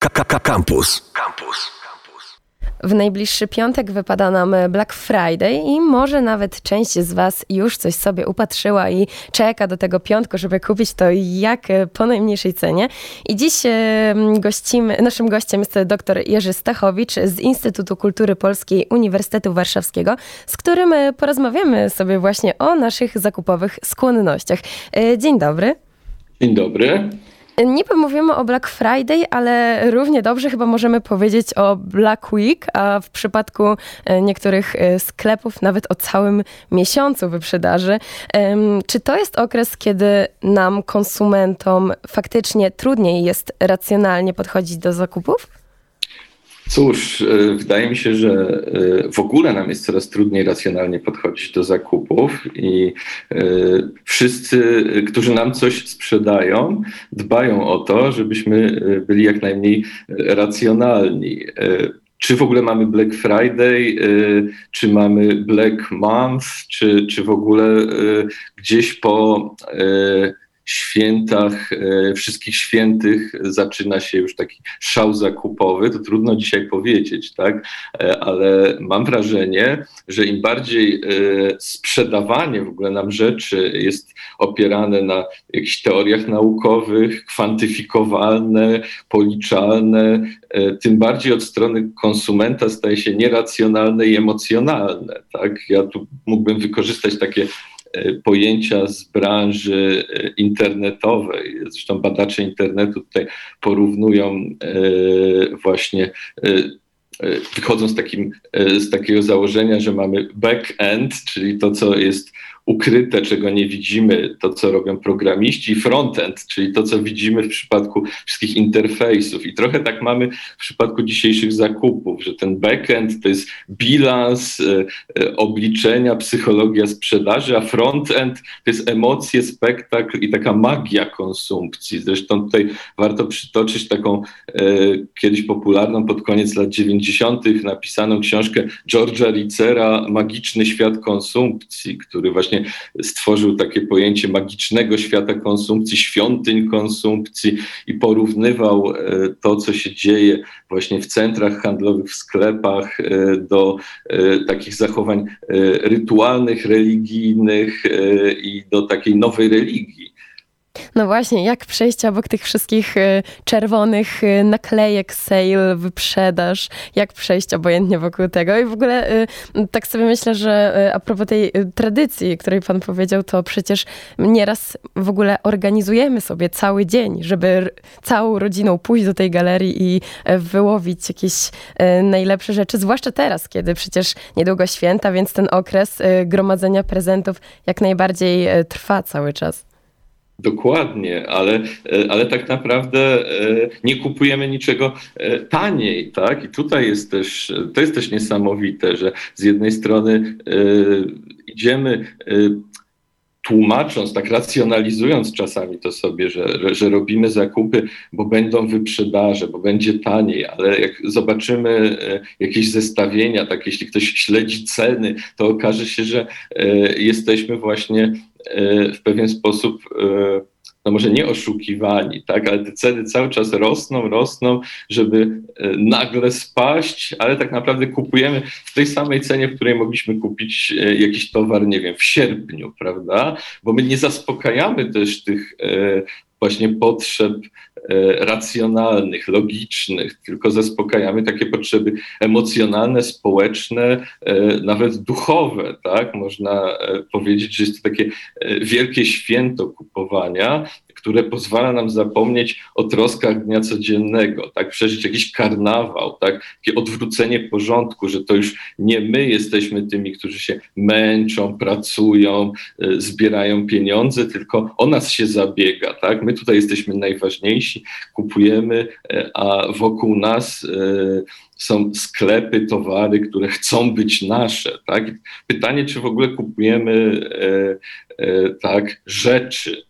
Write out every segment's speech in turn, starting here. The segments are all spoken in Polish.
Campus. Campus. W najbliższy piątek wypada nam Black Friday i może nawet część z Was już coś sobie upatrzyła i czeka do tego piątku, żeby kupić to jak po najmniejszej cenie. I dziś gościmy, naszym gościem jest dr Jerzy Stachowicz z Instytutu Kultury Polskiej Uniwersytetu Warszawskiego, z którym porozmawiamy sobie właśnie o naszych zakupowych skłonnościach. E, dzień dobry. Dzień dobry. Niby mówimy o Black Friday, ale równie dobrze chyba możemy powiedzieć o Black Week, a w przypadku e, niektórych e, sklepów nawet o całym miesiącu wyprzedaży. Czy to jest okres, kiedy nam, konsumentom, faktycznie trudniej jest racjonalnie podchodzić do zakupów? Cóż, e, wydaje mi się, że e, w ogóle nam jest coraz trudniej racjonalnie podchodzić do zakupów i e, wszyscy, którzy nam coś sprzedają, dbają o to, żebyśmy byli jak najmniej racjonalni. Czy w ogóle mamy Black Friday, czy mamy Black Month, czy, czy w ogóle gdzieś po świętach, e, wszystkich świętych zaczyna się już taki szał zakupowy, to trudno dzisiaj powiedzieć, tak? E, ale mam wrażenie, że im bardziej e, sprzedawanie w ogóle nam rzeczy jest opierane na jakichś teoriach naukowych, kwantyfikowalne, policzalne, tym bardziej od strony konsumenta staje się nieracjonalne i emocjonalne. Tak? Ja tu mógłbym wykorzystać takie pojęcia z branży e, internetowej. Zresztą badacze internetu tutaj porównują e, właśnie wychodzą z, takim, z takiego założenia, że mamy back-end, czyli to, co jest ukryte, czego nie widzimy, to co robią programiści, frontend, czyli to co widzimy w przypadku wszystkich interfejsów. I trochę tak mamy w przypadku dzisiejszych zakupów, że ten backend to jest bilans, e, e, obliczenia, psychologia sprzedaży, a frontend to jest emocje, spektakl i taka magia konsumpcji. Zresztą tutaj warto przytoczyć taką e, kiedyś popularną pod koniec lat 90. napisaną książkę George'a Ricera Magiczny świat konsumpcji, który właśnie stworzył takie pojęcie magicznego świata konsumpcji, świątyń konsumpcji i porównywał e, to, co się dzieje właśnie w centrach handlowych, w sklepach, e, do e, takich zachowań rytualnych, religijnych i do takiej nowej religii. No właśnie, jak przejść obok tych wszystkich y, czerwonych y, naklejek, sale, wyprzedaż, jak przejść obojętnie wokół tego i w ogóle y, tak sobie myślę, że a propos tej tradycji, której pan powiedział, to przecież nieraz w ogóle organizujemy sobie cały dzień, żeby całą rodziną pójść do tej galerii i e, wyłowić jakieś e, najlepsze rzeczy, zwłaszcza teraz, kiedy przecież niedługo święta, więc ten okres gromadzenia prezentów jak najbardziej e, trwa cały czas. Dokładnie, ale, e, ale tak naprawdę e, nie kupujemy niczego e, taniej, tak? I tutaj jest też, to jest też niesamowite, że z jednej strony idziemy tłumacząc, tak racjonalizując czasami to sobie, że, że robimy zakupy, bo będą wyprzedaże, bo będzie taniej, ale jak zobaczymy jakieś zestawienia, tak jeśli ktoś śledzi ceny, to okaże się, że jesteśmy właśnie E, w pewien sposób, e, no może nie oszukiwani, tak, ale te ceny cały czas rosną, rosną, żeby e, nagle spaść, ale tak naprawdę kupujemy w tej samej cenie, w której mogliśmy kupić jakiś towar, nie wiem, w sierpniu, prawda? Bo my nie zaspokajamy też tych właśnie potrzeb e, racjonalnych, logicznych, tylko zaspokajamy takie potrzeby emocjonalne, społeczne, e, nawet duchowe. Tak? Można e, powiedzieć, że jest to takie wielkie święto kupowania, które pozwala nam zapomnieć o troskach dnia codziennego, tak, przeżyć jakiś karnawał, tak, takie odwrócenie porządku, że to już nie my jesteśmy tymi, którzy się męczą, pracują, y, zbierają pieniądze, tylko o nas się zabiega, tak, my tutaj jesteśmy najważniejsi, kupujemy, y, a wokół nas y, są sklepy, towary, które chcą być nasze. Tak? Pytanie, czy w ogóle kupujemy tak, rzeczy,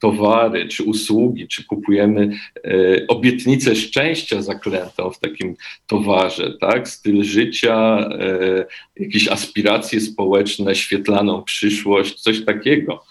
towary czy usługi, czy kupujemy e, obietnicę szczęścia zaklętą w takim towarze, tak? Styl życia, e, jakieś aspiracje społeczne, świetlaną przyszłość, coś takiego.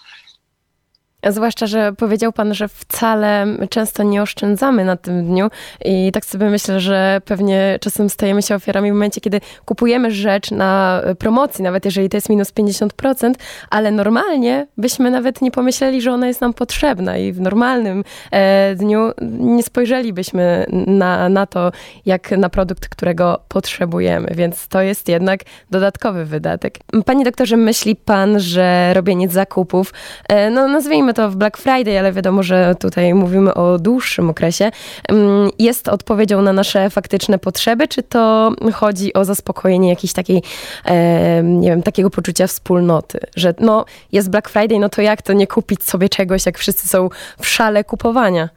Zwłaszcza, że powiedział Pan, że wcale często nie oszczędzamy na tym dniu i tak sobie myślę, że pewnie czasem stajemy się ofiarami w momencie, kiedy kupujemy rzecz na promocji, nawet jeżeli to jest minus 50%, ale normalnie byśmy nawet nie pomyśleli, że ona jest nam potrzebna i w normalnym e, dniu nie spojrzelibyśmy na, na to, jak na produkt, którego potrzebujemy, więc to jest jednak dodatkowy wydatek. Panie doktorze, myśli Pan, że robienie zakupów, e, no nazwijmy nazwijmy to w Black Friday, ale wiadomo, że tutaj mówimy o dłuższym okresie, mm, jest odpowiedzią na nasze faktyczne potrzeby, czy to chodzi o zaspokojenie jakiejś takiej, nie wiem, takiego poczucia wspólnoty, że no jest Black Friday, no to jak to nie kupić sobie czegoś, jak wszyscy są w szale kupowania?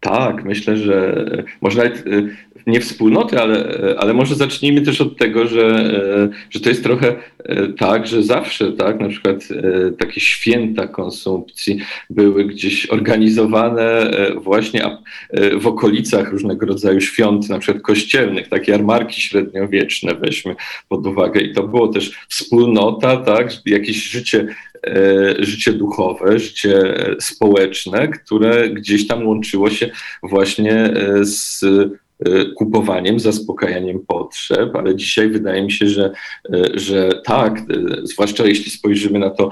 Tak, myślę, że może nawet y, nie wspólnoty, ale, ale może zacznijmy też od tego, że, e, że to jest trochę e, tak, że zawsze, tak, na przykład e, takie święta konsumpcji były gdzieś organizowane właśnie w okolicach różnego rodzaju świąt, na przykład kościelnych, takie jarmarki średniowieczne weźmy pod uwagę. I to było też wspólnota, tak, jakieś życie życie duchowe, życie społeczne, które gdzieś tam łączyło się właśnie z kupowaniem, zaspokajaniem potrzeb, ale dzisiaj wydaje mi się, że, y, że tak, y, zwłaszcza jeśli spojrzymy na to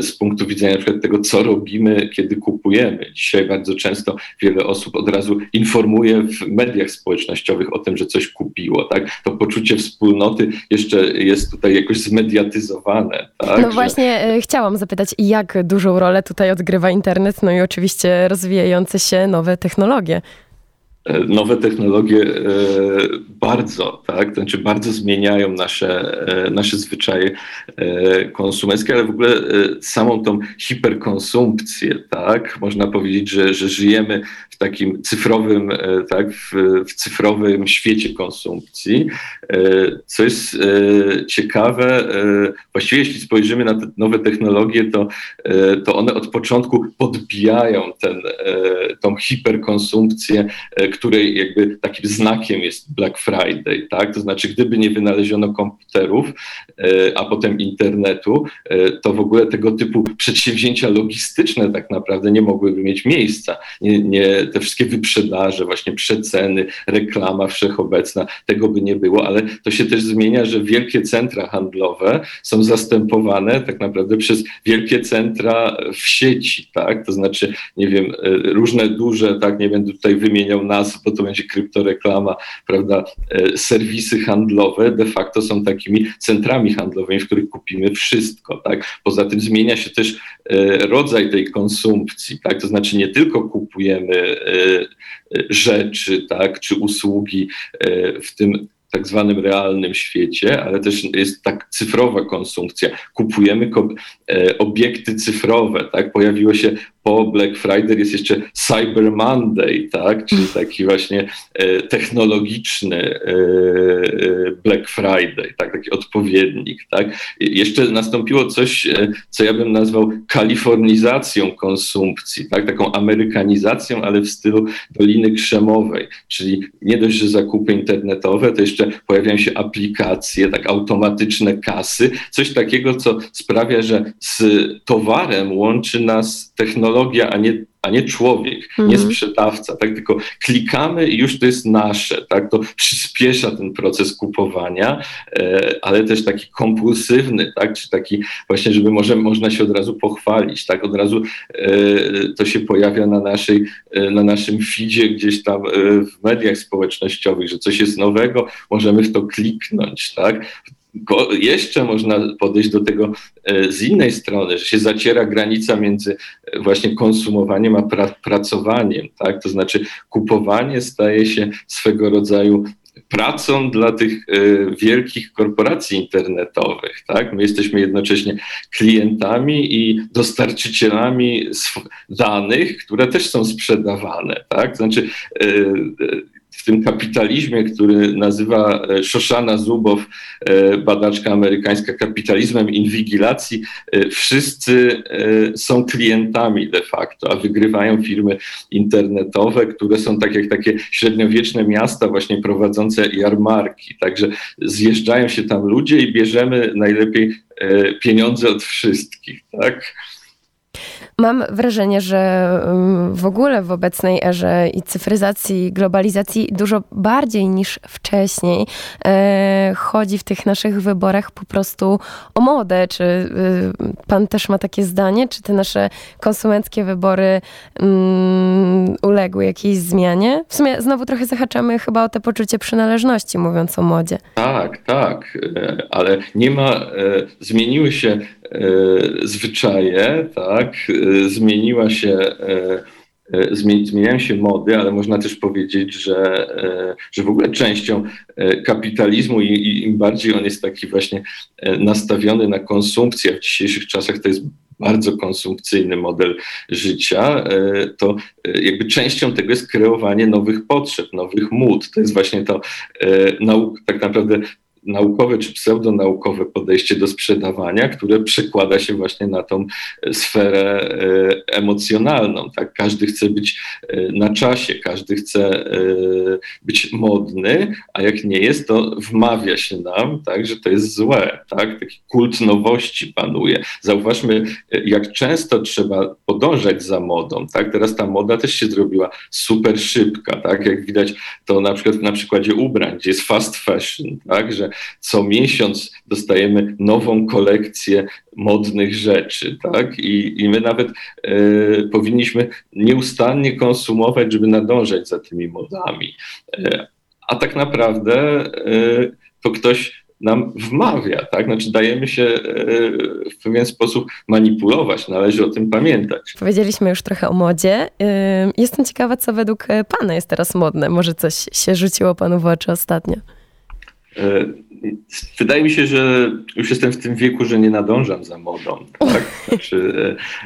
z punktu widzenia na przykład tego, co robimy, kiedy kupujemy. Dzisiaj bardzo często wiele osób od razu informuje w mediach społecznościowych o tym, że coś kupiło. Tak? To poczucie wspólnoty jeszcze jest tutaj jakoś zmediatyzowane. Tak? No właśnie, że... chciałam zapytać, jak dużą rolę tutaj odgrywa internet, no i oczywiście rozwijające się nowe technologie. E, nowe technologie e, bardzo, tak, znaczy bardzo zmieniają nasze, e, nasze zwyczaje konsumenckie, ale w ogóle samą tą hiperkonsumpcję, tak, można powiedzieć, że, że żyjemy w takim cyfrowym, tak, w, w cyfrowym świecie konsumpcji, co jest ciekawe, właściwie jeśli spojrzymy na te nowe technologie, to, to one od początku podbijają ten, tą hiperkonsumpcję, której jakby takim znakiem jest Black Friday, tak? To znaczy, gdyby nie wynaleziono komputerów, e, a potem internetu, e, to w ogóle tego typu przedsięwzięcia logistyczne tak naprawdę nie mogłyby mieć miejsca. Nie, nie, te wszystkie wyprzedaże, właśnie przeceny, reklama wszechobecna, tego by nie było, ale to się też zmienia, że wielkie centra handlowe są zastępowane tak naprawdę przez wielkie centra w sieci, tak? To znaczy, nie wiem, e, różne duże, tak, nie będę tutaj wymieniał nazw, bo to będzie kryptoreklama, prawda, e, serwisy handlowe de facto są takimi centrami handlowymi, w których kupimy wszystko, tak. Poza tym zmienia się też e, rodzaj tej konsumpcji, tak, to znaczy nie tylko kupujemy e, rzeczy, tak, czy usługi w tym tak zwanym realnym świecie, ale też jest tak cyfrowa konsumpcja. Kupujemy obiekty cyfrowe, tak? Pojawiło się po Black Friday jest jeszcze Cyber Monday, tak? czyli taki właśnie e, technologiczny e, e, Black Friday, tak? taki odpowiednik. Tak? Jeszcze nastąpiło coś, co ja bym nazwał kalifornizacją konsumpcji, tak? taką amerykanizacją, ale w stylu Doliny Krzemowej, czyli nie dość, że zakupy internetowe, to jeszcze pojawiają się aplikacje, tak automatyczne kasy, coś takiego, co sprawia, że z towarem łączy nas technologia, technologia, a nie, a nie człowiek, mhm. nie sprzedawca, tak? Tylko klikamy i już to jest nasze, tak? To przyspiesza ten proces kupowania, e, ale też taki kompulsywny, tak? Czy taki właśnie, żeby może, można się od razu pochwalić, tak? Od razu e, to się pojawia na, naszej, e, na naszym feedzie gdzieś tam e, w mediach społecznościowych, że coś jest nowego, możemy w to kliknąć, tak? Jeszcze można podejść do tego e, z innej strony, że się zaciera granica między e, właśnie konsumowaniem a pra pracowaniem, tak? To znaczy kupowanie staje się swego rodzaju pracą dla tych y, wielkich korporacji internetowych. Tak? My jesteśmy jednocześnie klientami i dostarczycielami danych, które też są sprzedawane. Tak? Znaczy, y, w tym kapitalizmie, który nazywa e, Shoshana Zubow, e, badaczka amerykańska, kapitalizmem inwigilacji, e, wszyscy są klientami de facto, a wygrywają firmy internetowe, które są tak jak takie średniowieczne miasta właśnie prowadzące jarmarki. Także zjeżdżają się tam ludzie i bierzemy najlepiej pieniądze od wszystkich, tak? Mam wrażenie, że mm, w ogóle w obecnej erze i cyfryzacji, globalizacji dużo bardziej niż wcześniej e, chodzi w tych naszych wyborach po prostu o modę. Czy y, pan też ma takie zdanie? Czy te nasze konsumenckie wybory um, uległy jakiejś zmianie? W sumie znowu trochę zahaczamy chyba o te poczucie przynależności, mówiąc o modzie. Tak, tak, e, ale nie ma, e, zmieniły się zwyczaje, tak, zmieniła się E, zmieniają się mody, ale można też powiedzieć, że, e, że w ogóle częścią e, kapitalizmu i, i im bardziej on jest taki właśnie nastawiony na konsumpcję, w dzisiejszych czasach to jest bardzo konsumpcyjny model życia, to jakby częścią tego jest kreowanie nowych potrzeb, nowych mód. To jest właśnie to tak naprawdę naukowe czy pseudonaukowe podejście do sprzedawania, które przekłada się właśnie na tą sferę e, emocjonalną. Tak? Każdy chce być e, na czasie, każdy chce e, być modny, a jak nie jest, to wmawia się nam, tak, że to jest złe. Tak? Taki kult nowości panuje. Zauważmy, jak często trzeba podążać za modą. Tak? Teraz ta moda też się zrobiła super szybka. Tak? Jak widać to na przykład na przykładzie ubrań, gdzie jest fast fashion, tak? że co miesiąc dostajemy nową kolekcję modnych rzeczy, tak? I, i my nawet e, powinniśmy nieustannie konsumować, żeby nadążać za tymi modami. E, a tak naprawdę e, to ktoś nam wmawia, tak? Znaczy dajemy się w pewien sposób manipulować, należy o tym pamiętać. Powiedzieliśmy już trochę o modzie. Jestem ciekawa, co według Pana jest teraz modne. Może coś się rzuciło Panu w oczy ostatnio? Wydaje mi się, że już jestem w tym wieku, że nie nadążam za modą. Tak? Znaczy,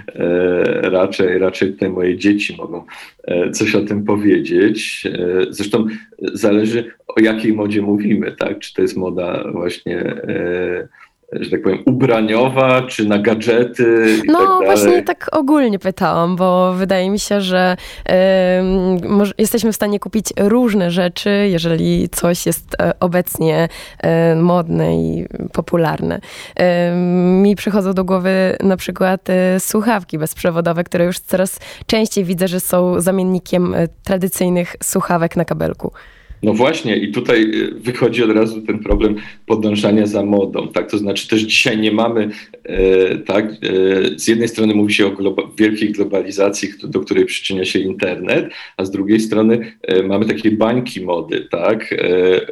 e, e, raczej, raczej tutaj moje dzieci mogą e, coś o tym powiedzieć. E, zresztą zależy o jakiej modzie mówimy, tak? Czy to jest moda właśnie e, że tak powiem, ubraniowa, czy na gadżety i no, tak dalej? właśnie tak ogólnie pytałam, bo wydaje mi się, że y, może, jesteśmy w stanie kupić różne rzeczy, jeżeli coś jest e, obecnie y, modne i popularne. Y, mi przychodzą do głowy na przykład słuchawki bezprzewodowe, które już coraz częściej widzę, że są zamiennikiem tradycyjnych słuchawek na kabelku. No właśnie, i tutaj y, wychodzi od razu ten problem podążania za modą, tak? To znaczy też dzisiaj nie mamy, e, tak? E, z jednej strony mówi się o globa wielkiej globalizacji, do której przyczynia się internet, a z drugiej strony e, mamy takie bańki mody, tak? E,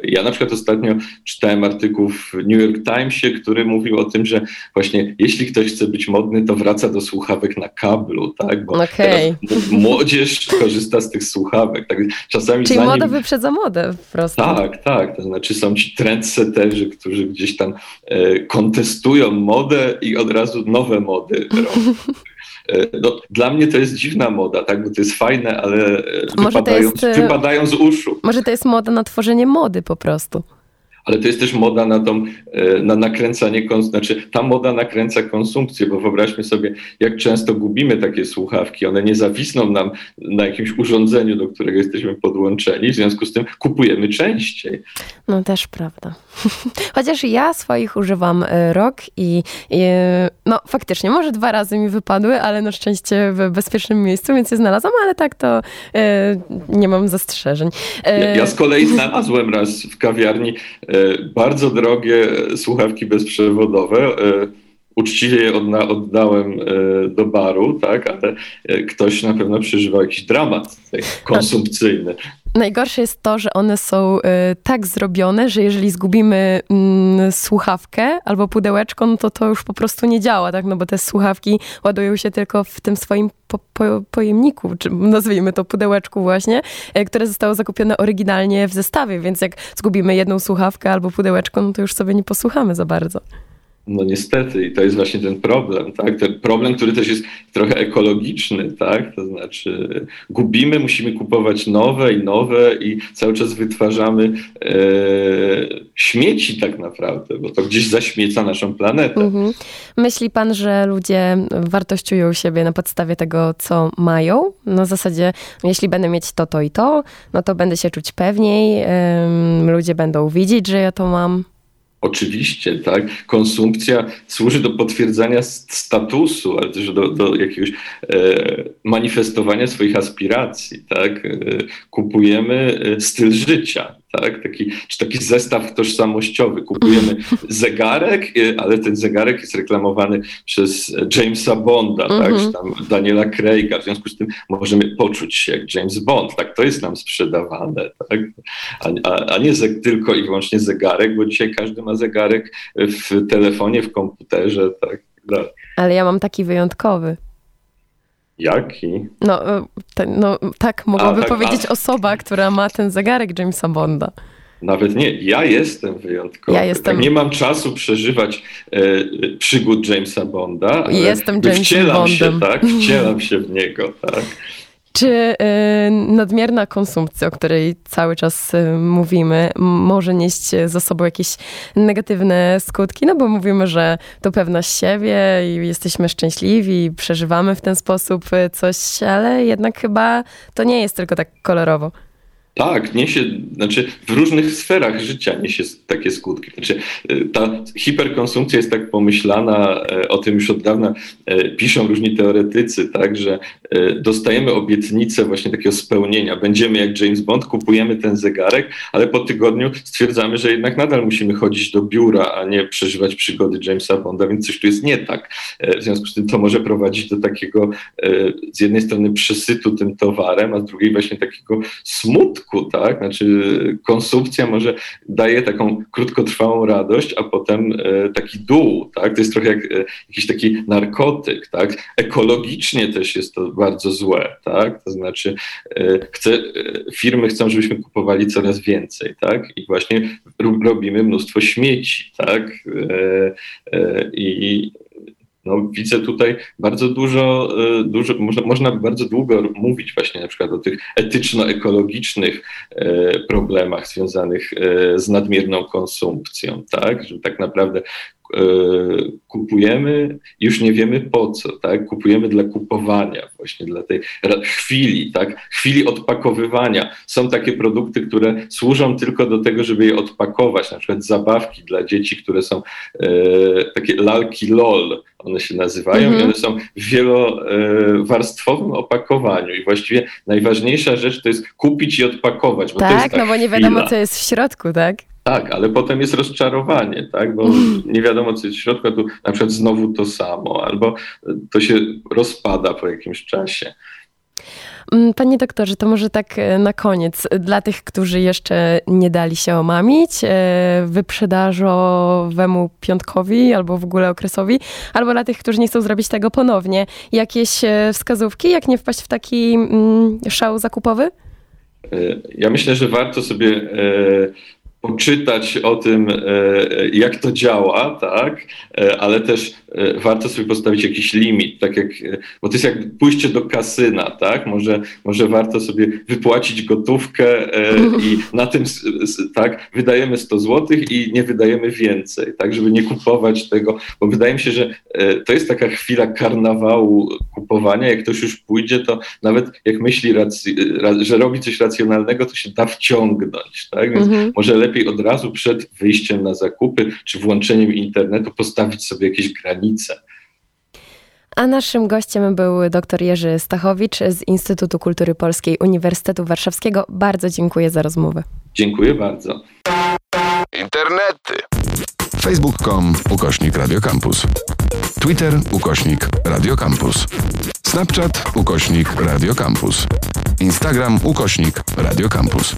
ja na przykład ostatnio czytałem artykuł w New York Timesie, który mówił o tym, że właśnie jeśli ktoś chce być modny, to wraca do słuchawek na kablu, tak? Bo okay. młodzież korzysta z tych słuchawek. Tak? Czasami Czyli zanim... moda wyprzedza modę prostu. Tak, tak. To znaczy są ci trendsetterzy, którzy gdzieś tam e, kontestują modę i od razu nowe mody robią. E, no, dla mnie to jest dziwna moda, tak? bo to jest fajne, ale e, wypadają, jest, wypadają z uszu. Może to jest moda na tworzenie mody po prostu ale to jest też moda na, tą, e, na nakręcanie, znaczy ta moda nakręca konsumpcję, bo wyobraźmy sobie, jak często gubimy takie słuchawki, one nie zawisną nam na jakimś urządzeniu, do którego jesteśmy podłączeni, w związku z tym kupujemy częściej. No też prawda. Chociaż ja swoich używam e, rok i, i, no faktycznie, może dwa razy mi wypadły, ale na szczęście w bezpiecznym miejscu, więc je znalazłam, ale tak to e, nie mam zastrzeżeń. E, ja, ja, z kolei znalazłem raz w kawiarni e, bardzo drogie słuchawki bezprzewodowe. E, uczciwie je oddałem e, do baru, tak, ale ktoś na pewno przeżywał jakiś dramat konsumpcyjny. Najgorsze jest to, że one są y, tak zrobione, że jeżeli zgubimy y, słuchawkę albo pudełeczko, no to to już po prostu nie działa, tak? No bo te słuchawki ładują się tylko w tym swoim po, po, pojemniku, czy nazwijmy to pudełeczku właśnie, które zostało zakupione oryginalnie w zestawie, więc jak zgubimy jedną słuchawkę albo pudełeczko, no to już sobie nie posłuchamy za bardzo. No niestety i to jest właśnie ten problem, tak? Ten problem, który też jest trochę ekologiczny, tak? To znaczy gubimy, musimy kupować nowe i nowe i cały czas wytwarzamy e, śmieci tak naprawdę, bo to gdzieś zaśmieca naszą planetę. Mhm. Myśli pan, że ludzie wartościują siebie na podstawie tego, co mają? Na zasadzie, jeśli będę mieć to, to i to, no to będę się czuć pewniej, ludzie będą widzieć, że ja to mam. Oczywiście, tak. Konsumpcja służy do potwierdzania statusu, ale też do, do jakiegoś e, manifestowania swoich aspiracji, tak. E, kupujemy e, styl życia, tak? Taki, czy taki zestaw tożsamościowy. Kupujemy zegarek, ale ten zegarek jest reklamowany przez Jamesa Bonda, tak? Mhm. czy tam Daniela Craiga. W związku z tym możemy poczuć się jak James Bond. Tak, to jest nam sprzedawane, tak? a, a, a nie ze, tylko i wyłącznie zegarek, bo dzisiaj każdy ma zegarek w telefonie, w komputerze. Tak? Ale ja mam taki wyjątkowy. Jaki? No, e, ten, no tak mogłaby tak, powiedzieć a... osoba, która ma ten zegarek Jamesa Bonda. Nawet nie, ja jestem wyjątkowy. Ja jestem... Tak, nie mam czasu przeżywać e, przygód Jamesa Bonda. Jestem Jamesem wcielam Bondem. Się, tak, wcielam się w niego, tak. Czy y, nadmierna konsumpcja, o której cały czas y, mówimy, może nieść za sobą jakieś negatywne skutki? No bo mówimy, że to pewność siebie i jesteśmy szczęśliwi, przeżywamy w ten sposób y, coś, ale jednak chyba to nie jest tylko tak kolorowo. Tak, niesie, znaczy w różnych sferach życia niesie takie skutki. Znaczy, e, ta hiperkonsumpcja jest tak pomyślana, e, o tym już od dawna e, piszą różni teoretycy, tak, że dostajemy obietnicę właśnie takiego spełnienia. Będziemy jak James Bond, kupujemy ten zegarek, ale po tygodniu stwierdzamy, że jednak nadal musimy chodzić do biura, a nie przeżywać przygody Jamesa Bonda, więc coś tu jest nie tak. W związku z tym to może prowadzić do takiego z jednej strony przesytu tym towarem, a z drugiej właśnie takiego smutku, tak? Znaczy konsumpcja może daje taką krótkotrwałą radość, a potem e, taki dół, tak? To jest trochę jak e, jakiś taki narkotyk, tak? Ekologicznie też jest to bardzo złe, tak? To znaczy e, chce, firmy chcą, żebyśmy kupowali coraz więcej, tak? I właśnie robimy mnóstwo śmieci, tak? I no, widzę tutaj bardzo dużo, e, dużo można, można bardzo długo mówić właśnie na przykład o tych etyczno-ekologicznych e, problemach związanych e, z nadmierną konsumpcją, tak? Że tak naprawdę kupujemy, już nie wiemy po co, tak? Kupujemy dla kupowania, właśnie dla tej chwili, tak? Chwili odpakowywania. Są takie produkty, które służą tylko do tego, żeby je odpakować, na przykład zabawki dla dzieci, które są e, takie lalki LOL, one się nazywają -hmm. i one są w wielowarstwowym opakowaniu i właściwie najważniejsza rzecz to jest kupić i odpakować. Bo tak, no bo nie wiadomo, co jest w środku, tak? Tak, ale potem jest rozczarowanie, tak? bo mm. nie wiadomo, co jest w środku, a tu na przykład znowu to samo, albo to się rozpada po jakimś czasie. Mm, panie doktorze, to może tak e, na koniec, dla tych, którzy jeszcze nie dali się omamić e, wyprzedażowemu piątkowi albo w ogóle okresowi, albo dla tych, którzy nie chcą zrobić tego ponownie, jakieś e, wskazówki, jak nie wpaść w taki mm, szał zakupowy? Ja myślę, że warto sobie poczytać o tym, e, jak to działa, tak, e, ale też e, warto sobie postawić jakiś limit, tak jak, bo to jest jak pójście do kasyna, tak, może, może warto sobie wypłacić gotówkę i na tym, tak, wydajemy 100 zł i nie wydajemy więcej, tak, żeby nie kupować tego, bo wydaje mi się, że to jest taka chwila karnawału kupowania, jak ktoś już pójdzie, to nawet jak myśli, że robi coś racjonalnego, to się da wciągnąć, tak, więc mhm. może lepiej lepiej od razu przed wyjściem na zakupy czy włączeniem internetu postawić sobie jakieś granice. A naszym gościem był dr Jerzy Stachowicz z Instytutu Kultury Polskiej Uniwersytetu Warszawskiego. Bardzo dziękuję za rozmowę. Dziękuję bardzo. Internety. Facebook.com ukośnik Radiocampus. Twitter ukośnik Radiocampus. Snapchat ukośnik Radiocampus. Instagram ukośnik Radiocampus.